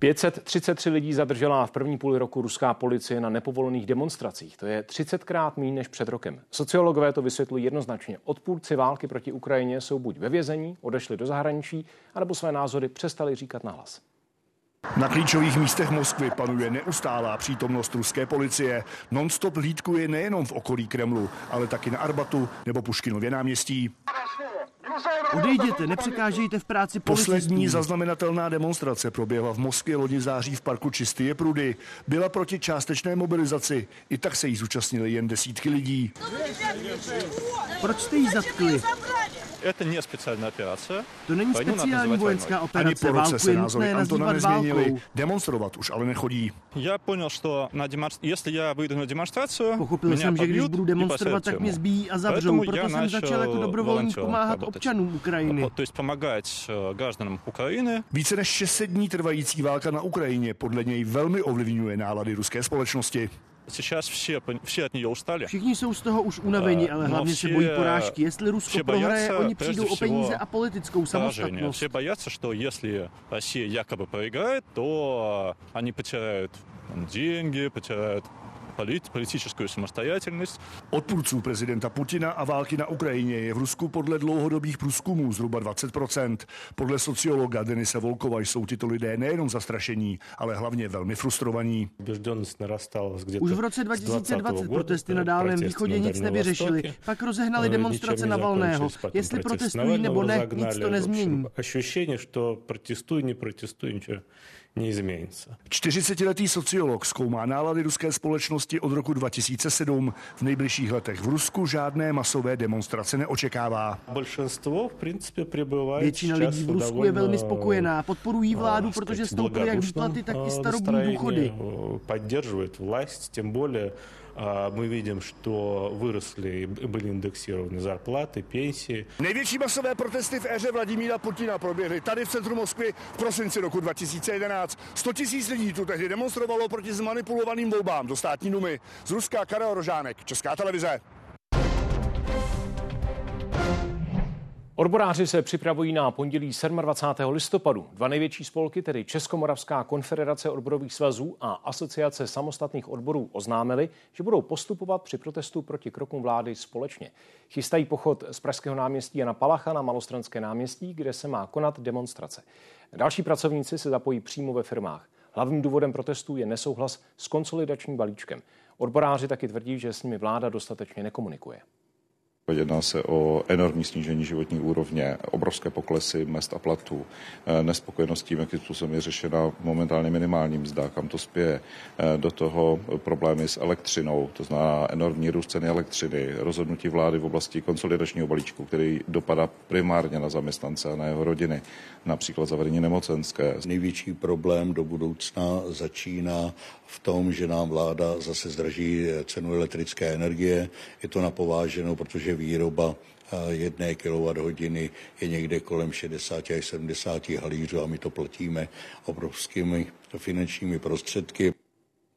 533 lidí zadržela v první půli roku ruská policie na nepovolených demonstracích. To je 30krát méně než před rokem. Sociologové to vysvětlují jednoznačně. Odpůrci války proti Ukrajině jsou buď ve vězení, odešli do zahraničí, anebo své názory přestali říkat nahlas. Na klíčových místech Moskvy panuje neustálá přítomnost ruské policie. Non-stop hlídkuje nejenom v okolí Kremlu, ale taky na Arbatu nebo Puškinově náměstí. Odejděte, nepřekážejte v práci policistů. Poslední zaznamenatelná demonstrace proběhla v Moskvě loni září v parku Čisté prudy. Byla proti částečné mobilizaci. I tak se jí zúčastnili jen desítky lidí. Proč jste jí zatkli? Это не специальная операция. To není speciální vojenská operace. Ani po roce se názory Antona nezměnili. Demonstrovat už ale nechodí. Já понял, что на демонстр... если я выйду на демонстрацию, Pochopil jsem, že když budu demonstrovat, tak mě zbíjí a zavřou. Proto jsem začal jako dobrovolník pomáhat občanům Ukrajiny. To есть помогать э, гражданам Украины. Více než 600 dní trvající válka na Ukrajině podle něj velmi ovlivňuje nálady ruské společnosti. Сейчас все, все от нее устали. Všichni jsou z toho už unavení, ale hlavně se bojí porážky. Jestli Rusko prohraje, oni přijdou o peníze a politickou samostatnost. Все боятся, что если Россия якобы проиграет, то они потеряют деньги, потеряют politickou samostatnost. Odpůrců prezidenta Putina a války na Ukrajině je v Rusku podle dlouhodobých průzkumů zhruba 20%. Podle sociologa Denise Volkova jsou tyto lidé nejenom zastrašení, ale hlavně velmi frustrovaní. Už v roce 2020 protesty na Dálném východě nic nevyřešily. Pak rozehnali demonstrace na Valného. Jestli protestují nebo ne, nic to nezmění. Ощущение, что протестуй, не протестуй, ничего neizměnится. 40-letý sociolog zkoumá nálady ruské společnosti od roku 2007. V nejbližších letech v Rusku žádné masové demonstrace neočekává. Většina lidí v Rusku je velmi spokojená. Podporují vládu, protože stouply jak výplaty, tak i starobní důchody. Поддерживает власть, тем более мы видим, что выросли, были индексированы зарплаты, пенсии. Největší masové protesty v éře Vladimíra Putina proběhly tady v centru Moskvy v prosinci roku 2011. 100 tisíc lidí tu tehdy demonstrovalo proti zmanipulovaným volbám do státní dumy. Z Ruska Karel Rožánek, Česká televize. Odboráři se připravují na pondělí 27. listopadu. Dva největší spolky, tedy Českomoravská konfederace odborových svazů a Asociace samostatných odborů, oznámili, že budou postupovat při protestu proti krokům vlády společně. Chystají pochod z Pražského náměstí Jana Palacha na Malostranské náměstí, kde se má konat demonstrace. Další pracovníci se zapojí přímo ve firmách. Hlavním důvodem protestů je nesouhlas s konsolidačním balíčkem. Odboráři taky tvrdí, že s nimi vláda dostatečně nekomunikuje. Jedná se o enormní snížení životní úrovně, obrovské poklesy mest a platů, eh, nespokojenost tím, jakým způsobem je řešena momentálně minimální mzda, kam to spěje. Eh, do toho problémy s elektřinou, to znamená enormní růst ceny elektřiny, rozhodnutí vlády v oblasti konsolidačního balíčku, který dopadá primárně na zaměstnance a na jeho rodiny, například zavedení nemocenské. Největší problém do budoucna začíná v tom, že nám vláda zase zdraží cenu elektrické energie. Je to napováženo, protože výroba eh, jedné kWh je někde kolem 60 až 70 halířů a my to platíme obrovskými finančními prostředky.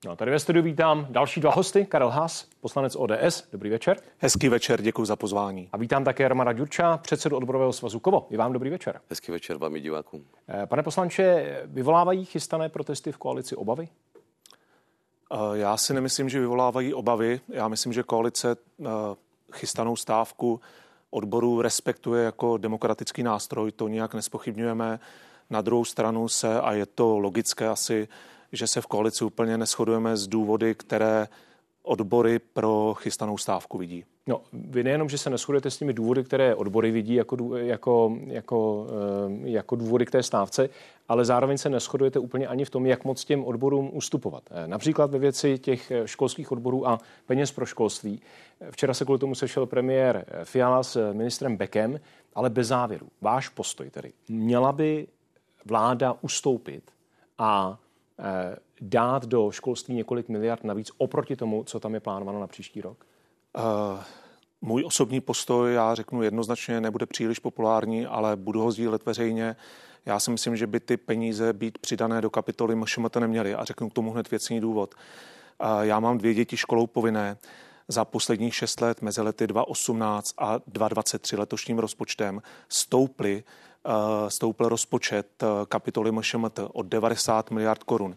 No, tady ve studiu vítám další dva hosty. Karel Haas, poslanec ODS. Dobrý večer. Hezký večer, děkuji za pozvání. A vítám také Romana Ďurča, předsedu odborového svazu Kovo. I vám dobrý večer. Hezký večer vám i divákům. Eh, pane poslanče, vyvolávají chystané protesty v koalici obavy? Eh, já si nemyslím, že vyvolávají obavy. Já myslím, že koalice eh, chystanou stávku odboru respektuje jako demokratický nástroj, to nijak nespochybňujeme. Na druhou stranu se, a je to logické asi, že se v koalici úplně neschodujeme z důvody, které odbory pro chystanou stávku vidí. No, vy nejenom, že se neschodujete s těmi důvody, které odbory vidí jako, jako, jako, eh, jako důvody k té stávce, ale zároveň se neschodujete úplně ani v tom, jak moc těm odborům ustupovat. Eh, například ve věci těch eh, školských odborů a peněz pro školství. Včera se kvůli tomu sešel premiér Fiala s ministrem Bekem, ale bez závěru. Váš postoj tedy. Měla by vláda ustoupit a dát do školství několik miliard navíc oproti tomu, co tam je plánováno na příští rok? Uh, můj osobní postoj, já řeknu jednoznačně, nebude příliš populární, ale budu ho sdílet veřejně. Já si myslím, že by ty peníze být přidané do kapitoly MŠMT neměly a řeknu k tomu hned věcný důvod. Já mám dvě děti školou povinné. Za posledních šest let mezi lety 2018 a 2023 letošním rozpočtem stouply stoupl rozpočet kapitoly MŠMT o 90 miliard korun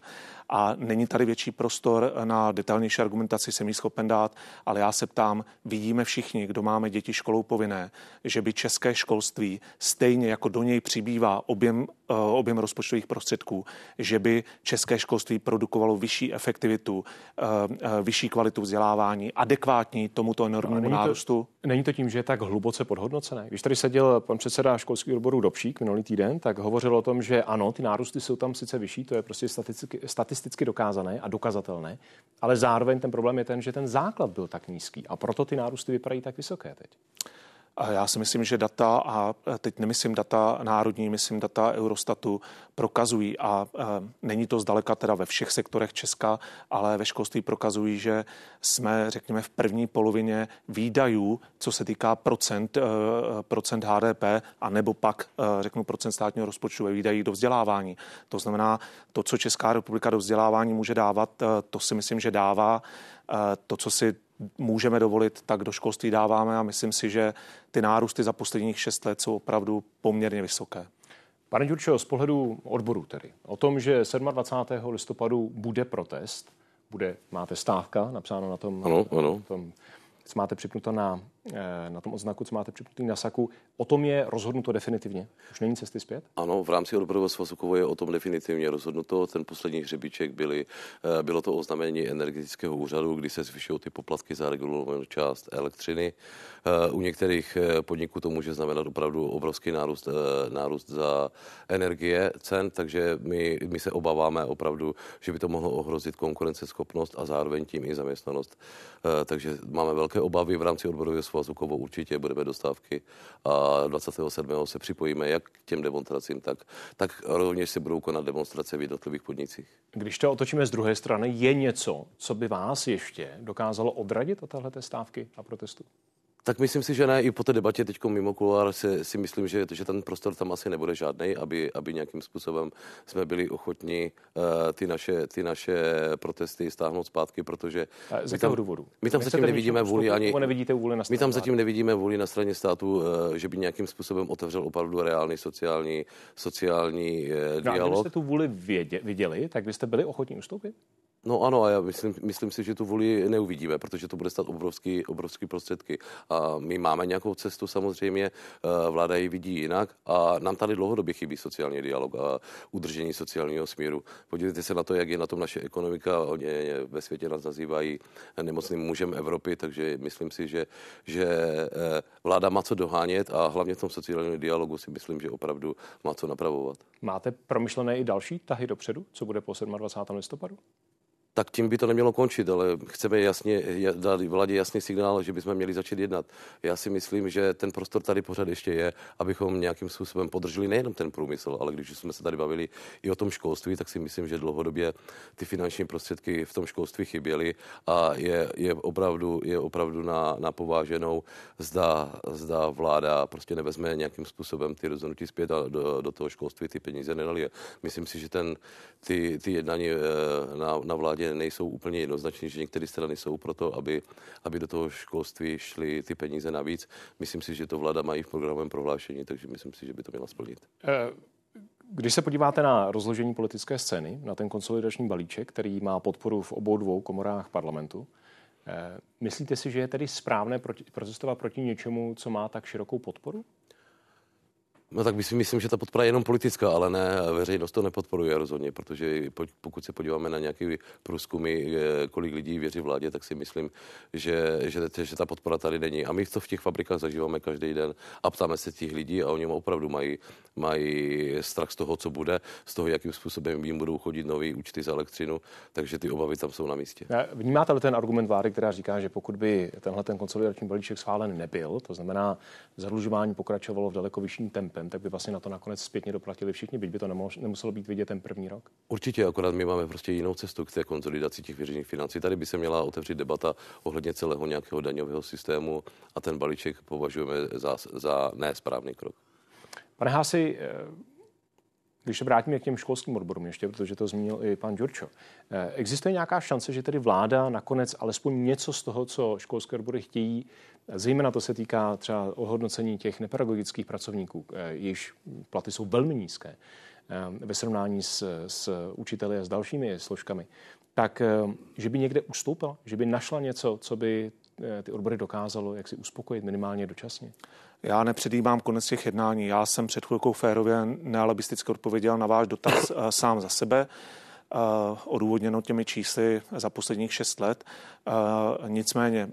a není tady větší prostor na detailnější argumentaci, jsem ji schopen dát, ale já se ptám, vidíme všichni, kdo máme děti školou povinné, že by české školství stejně jako do něj přibývá objem, objem rozpočtových prostředků, že by české školství produkovalo vyšší efektivitu, eh, eh, vyšší kvalitu vzdělávání, adekvátní tomuto enormnímu není nárůstu? To, není to tím, že je tak hluboce podhodnocené. Když tady seděl pan předseda školského odboru Dobšík minulý týden, tak hovořil o tom, že ano, ty nárůsty jsou tam sice vyšší, to je prostě statisticky, statisticky statisticky dokázané a dokazatelné, ale zároveň ten problém je ten, že ten základ byl tak nízký a proto ty nárůsty vypadají tak vysoké teď. Já si myslím, že data, a teď nemyslím data národní, myslím data Eurostatu, prokazují, a není to zdaleka teda ve všech sektorech Česka, ale ve školství prokazují, že jsme, řekněme, v první polovině výdajů, co se týká procent, e, procent HDP, a nebo pak, e, řeknu, procent státního rozpočtu ve výdajích do vzdělávání. To znamená, to, co Česká republika do vzdělávání může dávat, e, to si myslím, že dává. To, co si můžeme dovolit, tak do školství dáváme a myslím si, že ty nárůsty za posledních šest let jsou opravdu poměrně vysoké. Pane Ďurčo, z pohledu odboru tedy, o tom, že 27. listopadu bude protest, bude, máte stávka napsáno na tom, ano, ano. Na tom co máte připnuto na, na tom odznaku, co máte připnutý na saku. O tom je rozhodnuto definitivně? Už není cesty zpět? Ano, v rámci odborového svazu je o tom definitivně rozhodnuto. Ten poslední hřebíček byly, eh, bylo to oznámení energetického úřadu, kdy se zvyšují ty poplatky za regulovanou část elektřiny. Eh, u některých podniků to může znamenat opravdu obrovský nárůst, nárůst za energie cen, takže my, my se obáváme opravdu, že by to mohlo ohrozit konkurenceschopnost a zároveň tím i zaměstnanost. Takže máme velké velké obavy v rámci odborového svazu Kovo určitě budeme dostávky a 27. se připojíme jak k těm demonstracím, tak, tak rovněž se budou konat demonstrace v jednotlivých podnicích. Když to otočíme z druhé strany, je něco, co by vás ještě dokázalo odradit od téhle stávky a protestu? Tak myslím si, že ne. I po té debatě teď mimo kulár si, si myslím, že, že ten prostor tam asi nebude žádný, aby, aby nějakým způsobem jsme byli ochotní uh, ty, naše, ty naše protesty stáhnout zpátky, protože... Z jakého důvodu? My tam zatím nevidíme vůli ani... Nevidíte vůli na my tam zatím nevidíme vůli na straně státu, uh, že by nějakým způsobem otevřel opravdu reálný sociální, sociální uh, dialog. No, kdybyste tu vůli vědě, viděli, tak byste byli ochotní ustoupit? No ano, a já myslím, myslím si, že tu vůli neuvidíme, protože to bude stát obrovský, obrovský prostředky. A my máme nějakou cestu samozřejmě, eh, vláda ji vidí jinak a nám tady dlouhodobě chybí sociální dialog a udržení sociálního směru. Podívejte se na to, jak je na tom naše ekonomika. Oni ve světě nás nazývají nemocným mužem Evropy, takže myslím si, že, že eh, vláda má co dohánět a hlavně v tom sociálním dialogu si myslím, že opravdu má co napravovat. Máte promyšlené i další tahy dopředu, co bude po 27. listopadu? Tak tím by to nemělo končit, ale chceme jasně dát vládě jasný signál, že bychom měli začít jednat. Já si myslím, že ten prostor tady pořád ještě je, abychom nějakým způsobem podrželi nejenom ten průmysl, ale když jsme se tady bavili i o tom školství, tak si myslím, že dlouhodobě ty finanční prostředky v tom školství chyběly a je, je opravdu, je opravdu na, na pováženou, zda, zda vláda prostě nevezme nějakým způsobem ty rozhodnutí zpět a do, do toho školství ty peníze nedali. Myslím si, že ten, ty, ty jednání eh, na, na vládě nejsou úplně jednoznační, že některé strany jsou proto, aby, aby do toho školství šly ty peníze navíc. Myslím si, že to vláda mají v programovém prohlášení, takže myslím si, že by to měla splnit. Eh, když se podíváte na rozložení politické scény, na ten konsolidační balíček, který má podporu v obou dvou komorách parlamentu, eh, myslíte si, že je tedy správné protestovat proti něčemu, co má tak širokou podporu? No tak myslím, myslím, že ta podpora je jenom politická, ale ne, veřejnost to nepodporuje rozhodně, protože pokud se podíváme na nějaké průzkumy, kolik lidí věří vládě, tak si myslím, že, že, že ta podpora tady není. A my to v těch fabrikách zažíváme každý den a ptáme se těch lidí a oni opravdu mají, mají strach z toho, co bude, z toho, jakým způsobem jim budou chodit nové účty za elektřinu, takže ty obavy tam jsou na místě. Vnímáte ten argument vlády, která říká, že pokud by tenhle ten konsolidační balíček schválen nebyl, to znamená, zadlužování pokračovalo v daleko vyšším tempu, tempem, tak by vlastně na to nakonec zpětně doplatili všichni, byť by to nemuselo být vidět ten první rok. Určitě, akorát my máme prostě jinou cestu k té konsolidaci těch veřejných financí. Tady by se měla otevřít debata ohledně celého nějakého daňového systému a ten balíček považujeme za, za nesprávný krok. Pane Hási, eh, Když se vrátíme k těm školským odborům ještě, protože to zmínil i pan Đurčo, eh, existuje nějaká šance, že tedy vláda nakonec alespoň něco z toho, co školské odbory chtějí, zejména to se týká třeba ohodnocení těch nepedagogických pracovníků, eh, jejichž platy jsou velmi nízké ve srovnání s, s učiteli a s dalšími složkami, tak že by někde ustoupila, že by našla něco, co by ty odbory dokázalo jak si uspokojit minimálně dočasně? Já nepředjímám konec těch jednání. Já jsem před chvilkou férově nealibisticky odpověděl na váš dotaz eh, sám za sebe odůvodněno těmi čísly za posledních šest let. Nicméně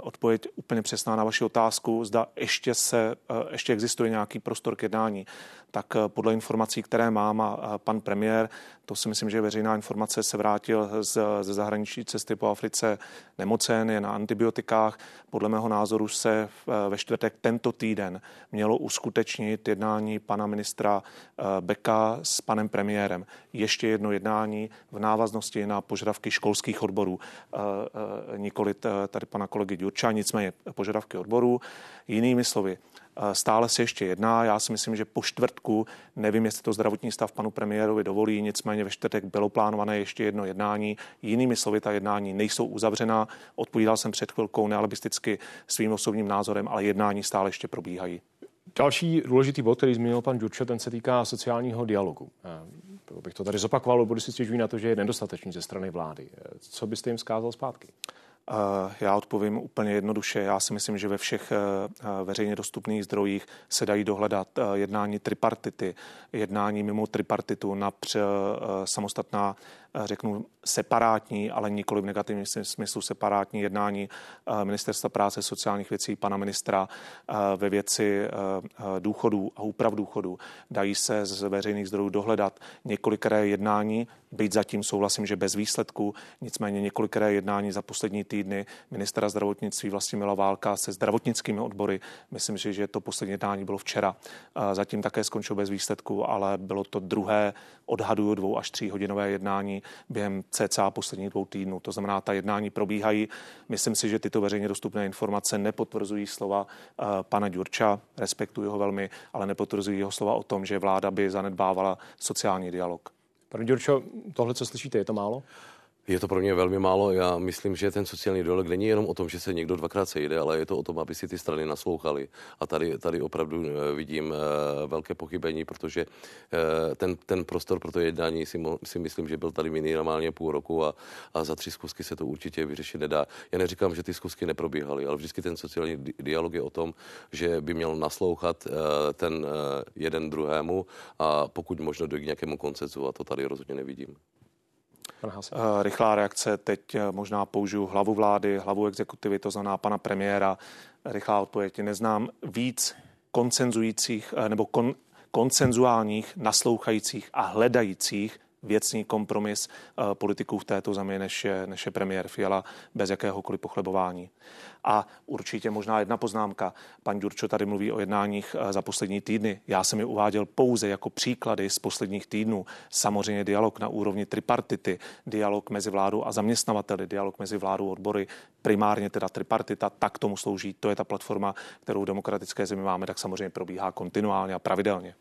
odpověď úplně přesná na vaši otázku, zda ještě, se, ještě existuje nějaký prostor k jednání tak podle informací, které mám a pan premiér, to si myslím, že veřejná informace, se vrátil z, ze zahraniční cesty po Africe nemocen, je na antibiotikách. Podle mého názoru se ve čtvrtek tento týden mělo uskutečnit jednání pana ministra Beka s panem premiérem. Ještě jedno jednání v návaznosti na požadavky školských odborů, eh, eh, nikoli tady pana kolegy Ďurča, nicméně požadavky odborů. Jinými slovy, Stále se ještě jedná. Já si myslím, že po čtvrtku, nevím, jestli to zdravotní stav panu premiérovi dovolí, nicméně ve čtvrtek bylo plánované ještě jedno jednání. Jinými slovy, ta jednání nejsou uzavřená. Odpovídal jsem před chvilkou nealibisticky svým osobním názorem, ale jednání stále ještě probíhají. Další důležitý bod, který zmínil pan Džurče, ten se týká sociálního dialogu. Eh, bych to tady zopakoval, body si stěžují na to, že je nedostatečný ze strany vlády. Eh, co byste jim zkázal zpátky? Já odpovím úplně jednoduše. Já si myslím, že ve všech eh, eh, veřejně dostupných zdrojích se dají dohledat eh, jednání tripartity, jednání mimo tripartitu, např samostatná řeknu, separátní, ale nikoli v negativním smyslu separátní jednání Ministerstva práce sociálních věcí pana ministra ve věci důchodů a úprav důchodů. Dají se z veřejných zdrojů dohledat několikré jednání, byť zatím souhlasím, že bez výsledku, nicméně několikré jednání za poslední týdny ministra zdravotnictví Vlastimila Válka se zdravotnickými odbory. Myslím si, že to poslední jednání bylo včera. Zatím také skončilo bez výsledku, ale bylo to druhé odhaduju dvou až tří hodinové jednání během cca posledních dvou týdnů. To znamená, ta jednání probíhají. Myslím si, že tyto veřejně dostupné informace nepotvrzují slova uh, pana Ďurča, respektuji ho velmi, ale nepotvrzují jeho slova o tom, že vláda by zanedbávala sociální dialog. Pane Ďurčo, tohle, co slyšíte, je to málo? Je to pro mě velmi málo. Já myslím, že ten sociální dialog není jenom o tom, že se někdo dvakrát sejde, ale je to o tom, aby si ty strany naslouchali. A tady, tady opravdu eh, vidím eh, velké pochybení, protože eh, ten, ten prostor pro to jednání si, si myslím, že byl tady minimálně půl roku a, a za tři zkusky se to určitě vyřešit nedá. Já neříkám, že ty zkusky neprobíhaly, ale vždycky ten sociální dialog je o tom, že by měl naslouchat ten jeden druhému a pokud možno dojít k nějakému koncenzu a to tady rozhodně nevidím. Eh, rychlá reakce, teď eh, možná použiju hlavu vlády, hlavu exekutivy, to znamená pana premiéra. Rychlá odpověď. Neznám víc koncenzujících eh, nebo kon, koncenzuálních, naslouchajících a hledajících věcný kompromis politiků v této zemi, než je, než je premiér Fiala bez jakéhokoliv pochlebování. A určitě možná jedna poznámka. Pan Ďurčo tady mluví o jednáních eh, za poslední týdny. Já jsem je uváděl pouze jako příklady z posledních týdnů. Samozřejmě dialog na úrovni tripartity, dialog mezi vládou a zaměstnavateli, dialog mezi vládou a odbory, primárně teda tripartita, tak tomu slouží. To je ta platforma, kterou v demokratické zemi máme, tak samozřejmě probíhá kontinuálně a pravidelně.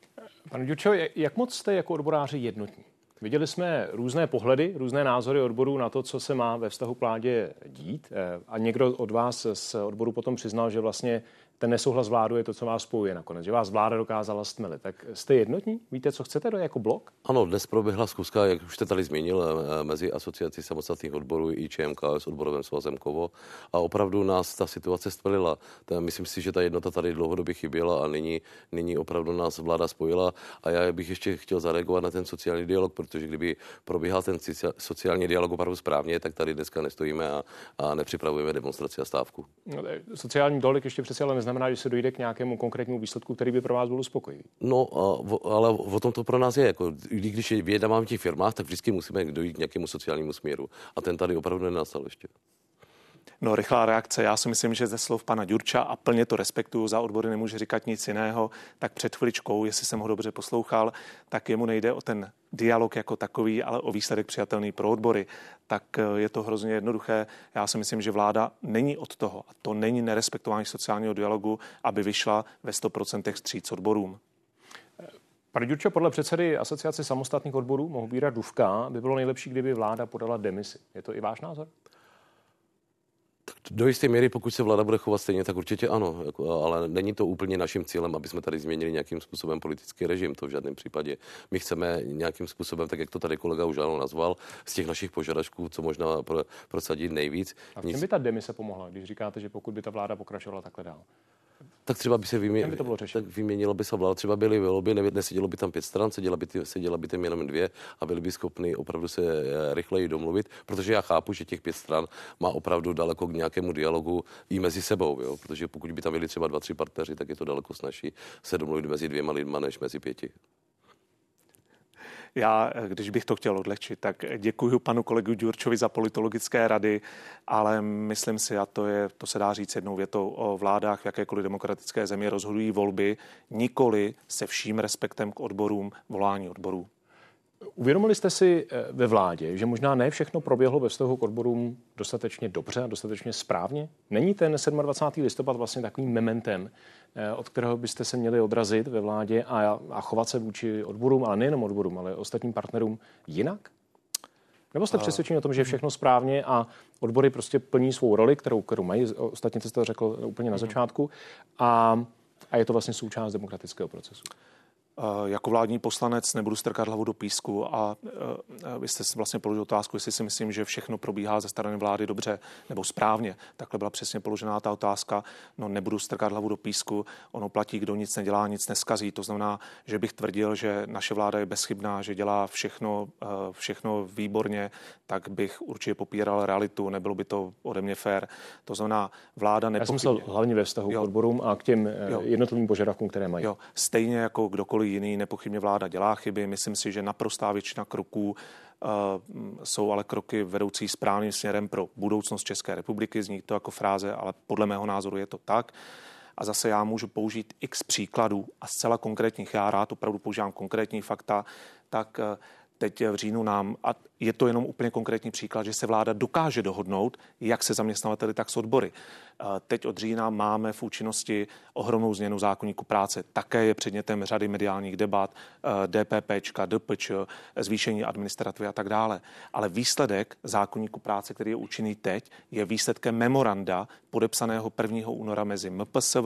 Pane Ďurčo, jak moc jste jako odboráři jednotní? Viděli jsme různé pohledy, různé názory odborů na to, co se má ve vztahu k vládě dít. Eh, a někdo od vás z odboru potom přiznal, že vlastně ten nesouhlas vládu je to, co vás spojuje nakonec, že vás vláda dokázala stmelit. Tak jste jednotní? Víte, co chcete do jako blok? Ano, dnes proběhla zkuska, jak už jste tady zmínil, eh, mezi asociací samostatných odborů i ČMK s odborovým svazem Kovo a opravdu nás ta situace stmelila. Myslím si, že ta jednota tady dlouhodobě chyběla a nyní, nyní opravdu nás vláda spojila a já bych ještě chtěl zareagovat na ten sociální dialog, protože kdyby probíhal ten sociální dialog opravdu správně, tak tady dneska nestojíme a, a nepřipravujeme demonstraci a stávku. No, sociální dialog ještě přece ale neznamená, že se dojde k nějakému konkrétnímu výsledku, který by pro vás byl uspokojivý. No, ale o tom to pro nás je. Jako, když vyjednáváme v těch firmách, tak vždycky musíme dojít k nějakému sociálnímu směru. A ten tady opravdu nenastal ještě. No, rychlá reakce. Já si myslím, že ze slov pana Ďurča a plně to respektuju, za odbory nemůže říkat nic jiného, tak před chviličkou, jestli jsem ho dobře poslouchal, tak jemu nejde o ten dialog jako takový, ale o výsledek přijatelný pro odbory. Tak eh, je to hrozně jednoduché. Já si myslím, že vláda není od toho, a to není nerespektování sociálního dialogu, aby vyšla ve 100% stříc odborům. Pane Ďurčo, podle předsedy Asociace samostatných odborů Mohubíra Duvka by bylo nejlepší, kdyby vláda podala demisi. Je to i váš názor? Do jisté míry, pokud se vláda bude chovat stejně, tak určitě ano, jako, ale není to úplně naším cílem, aby jsme tady změnili nějakým způsobem politický režim, to v žádném případě. My chceme nějakým způsobem, tak jak to tady kolega už ano nazval, z těch našich požadavků, co možná pro, prosadit nejvíc. A v čem by ta demise pomohla, když říkáte, že pokud by ta vláda pokračovala takhle dál? Tak třeba by se vymě... by to bylo tak vyměnilo by se vláda, třeba byly volby, ne, nesedělo by tam pět stran, seděla by, ty, seděla by tam jenom dvě a byli by schopni opravdu se eh, rychleji domluvit, protože já chápu, že těch pět stran má opravdu daleko k nějakému dialogu i mezi sebou, jo? protože pokud by tam byli třeba dva, tři partneři, tak je to daleko snažší se domluvit mezi dvěma lidma než mezi pěti. Já, když bych to chtěl odlehčit, tak děkuji panu kolegu Ďurčovi za politologické rady, ale myslím si, a to, je, to se dá říct jednou větou, o vládách v jakékoliv demokratické zemi rozhodují volby, nikoli se vším respektem k odborům, volání odborů. Uvědomili jste si eh, ve vládě, že možná ne všechno proběhlo ve vztahu k odborům dostatečně dobře a dostatečně správně? Není ten 27. listopad vlastně takovým mementem, eh, od kterého byste se měli odrazit ve vládě a, a chovat se vůči odborům, ale nejenom odborům, ale ostatním partnerům jinak? Nebo jste přesvědčeni o tom, že je všechno správně a odbory prostě plní svou roli, kterou, kterou mají, ostatně jste to řekl úplně na mhm. začátku, a, a je to vlastně součást demokratického procesu? Jako vládní poslanec nebudu strkat hlavu do písku a eh, vy jste vlastně položil otázku, jestli si myslím, že všechno probíhá ze strany vlády dobře nebo správně. Takhle byla přesně položená ta otázka. No nebudu strkat hlavu do písku, ono platí, kdo nic nedělá, nic neskazí. To znamená, že bych tvrdil, že naše vláda je bezchybná, že dělá všechno, eh, všechno výborně, tak bych určitě popíral realitu, nebylo by to ode mě fér. To znamená, vláda nepochybně... Já jsem hlavně ve vztahu jo. k odborům a k těm jo. jednotlivým požadavkům, které mají. Jo. Stejně jako kdokoliv jiný, nepochybně vláda dělá chyby. Myslím si, že naprostá většina kroků uh, jsou ale kroky vedoucí správným směrem pro budoucnost České republiky. Zní to jako fráze, ale podle mého názoru je to tak. A zase já můžu použít x příkladů a zcela konkrétních, já rád opravdu používám konkrétní fakta, tak uh, teď v říjnu nám, a je to jenom úplně konkrétní příklad, že se vláda dokáže dohodnout, jak se zaměstnavateli, tak s odbory. Teď od října máme v účinnosti ohromnou změnu zákonníku práce. Také je předmětem řady mediálních debat, DPP, DPČ, zvýšení administrativy a tak dále. Ale výsledek zákonníku práce, který je účinný teď, je výsledkem memoranda podepsaného 1. února mezi MPSV,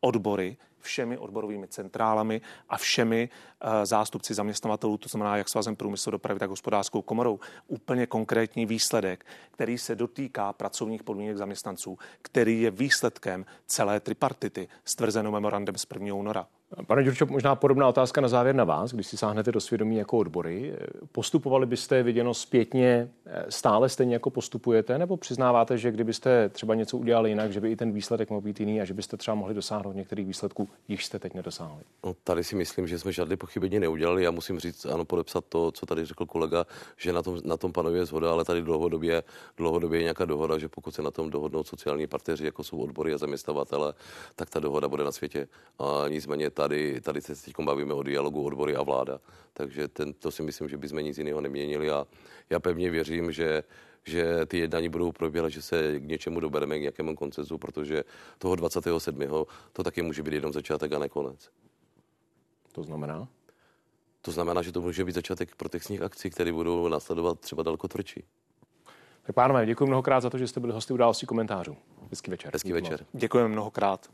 odbory, všemi odborovými centrálami a všemi uh, zástupci zaměstnavatelů, to znamená jak svazem průmyslu dopravy, tak hospodářskou komorou. Úplně konkrétní výsledek, který se dotýká pracovních podmínek zaměstnanců, který je výsledkem celé tripartity, stvrzenou memorandem z 1. února. Pane Ďurčo, možná podobná otázka na závěr na vás, když si sáhnete do svědomí jako odbory. Postupovali byste viděno zpětně eh, stále stejně jako postupujete, nebo přiznáváte, že kdybyste třeba něco udělali jinak, že by i ten výsledek mohl být jiný a že byste třeba mohli dosáhnout některých výsledků, jich jste teď nedosáhli? No, tady si myslím, že jsme žádné pochybení neudělali. Já musím říct, ano, podepsat to, co tady řekl kolega, že na tom, na tom panuje zhoda, ale tady dlouhodobě, dlouhodobě je nějaká dohoda, že pokud se na tom dohodnou sociální partneři, jako jsou odbory a zaměstnavatele, tak ta dohoda bude na světě. A nicméně tady, tady se teď bavíme o dialogu odbory a vláda. Takže ten, to si myslím, že bychom nic jiného neměnili a já pevně věřím, že že ty jednání budou probíhat, že se k něčemu dobereme, k nějakému koncesu, protože toho 27. to taky může být jenom začátek a ne konec. To znamená? To znamená, že to může být začátek protestních akcí, které budou následovat třeba daleko tvrdší. Tak pánové, děkuji mnohokrát za to, že jste byli hosty události komentářů. Hezký večer. Hezký večer. Děkujeme mnohokrát.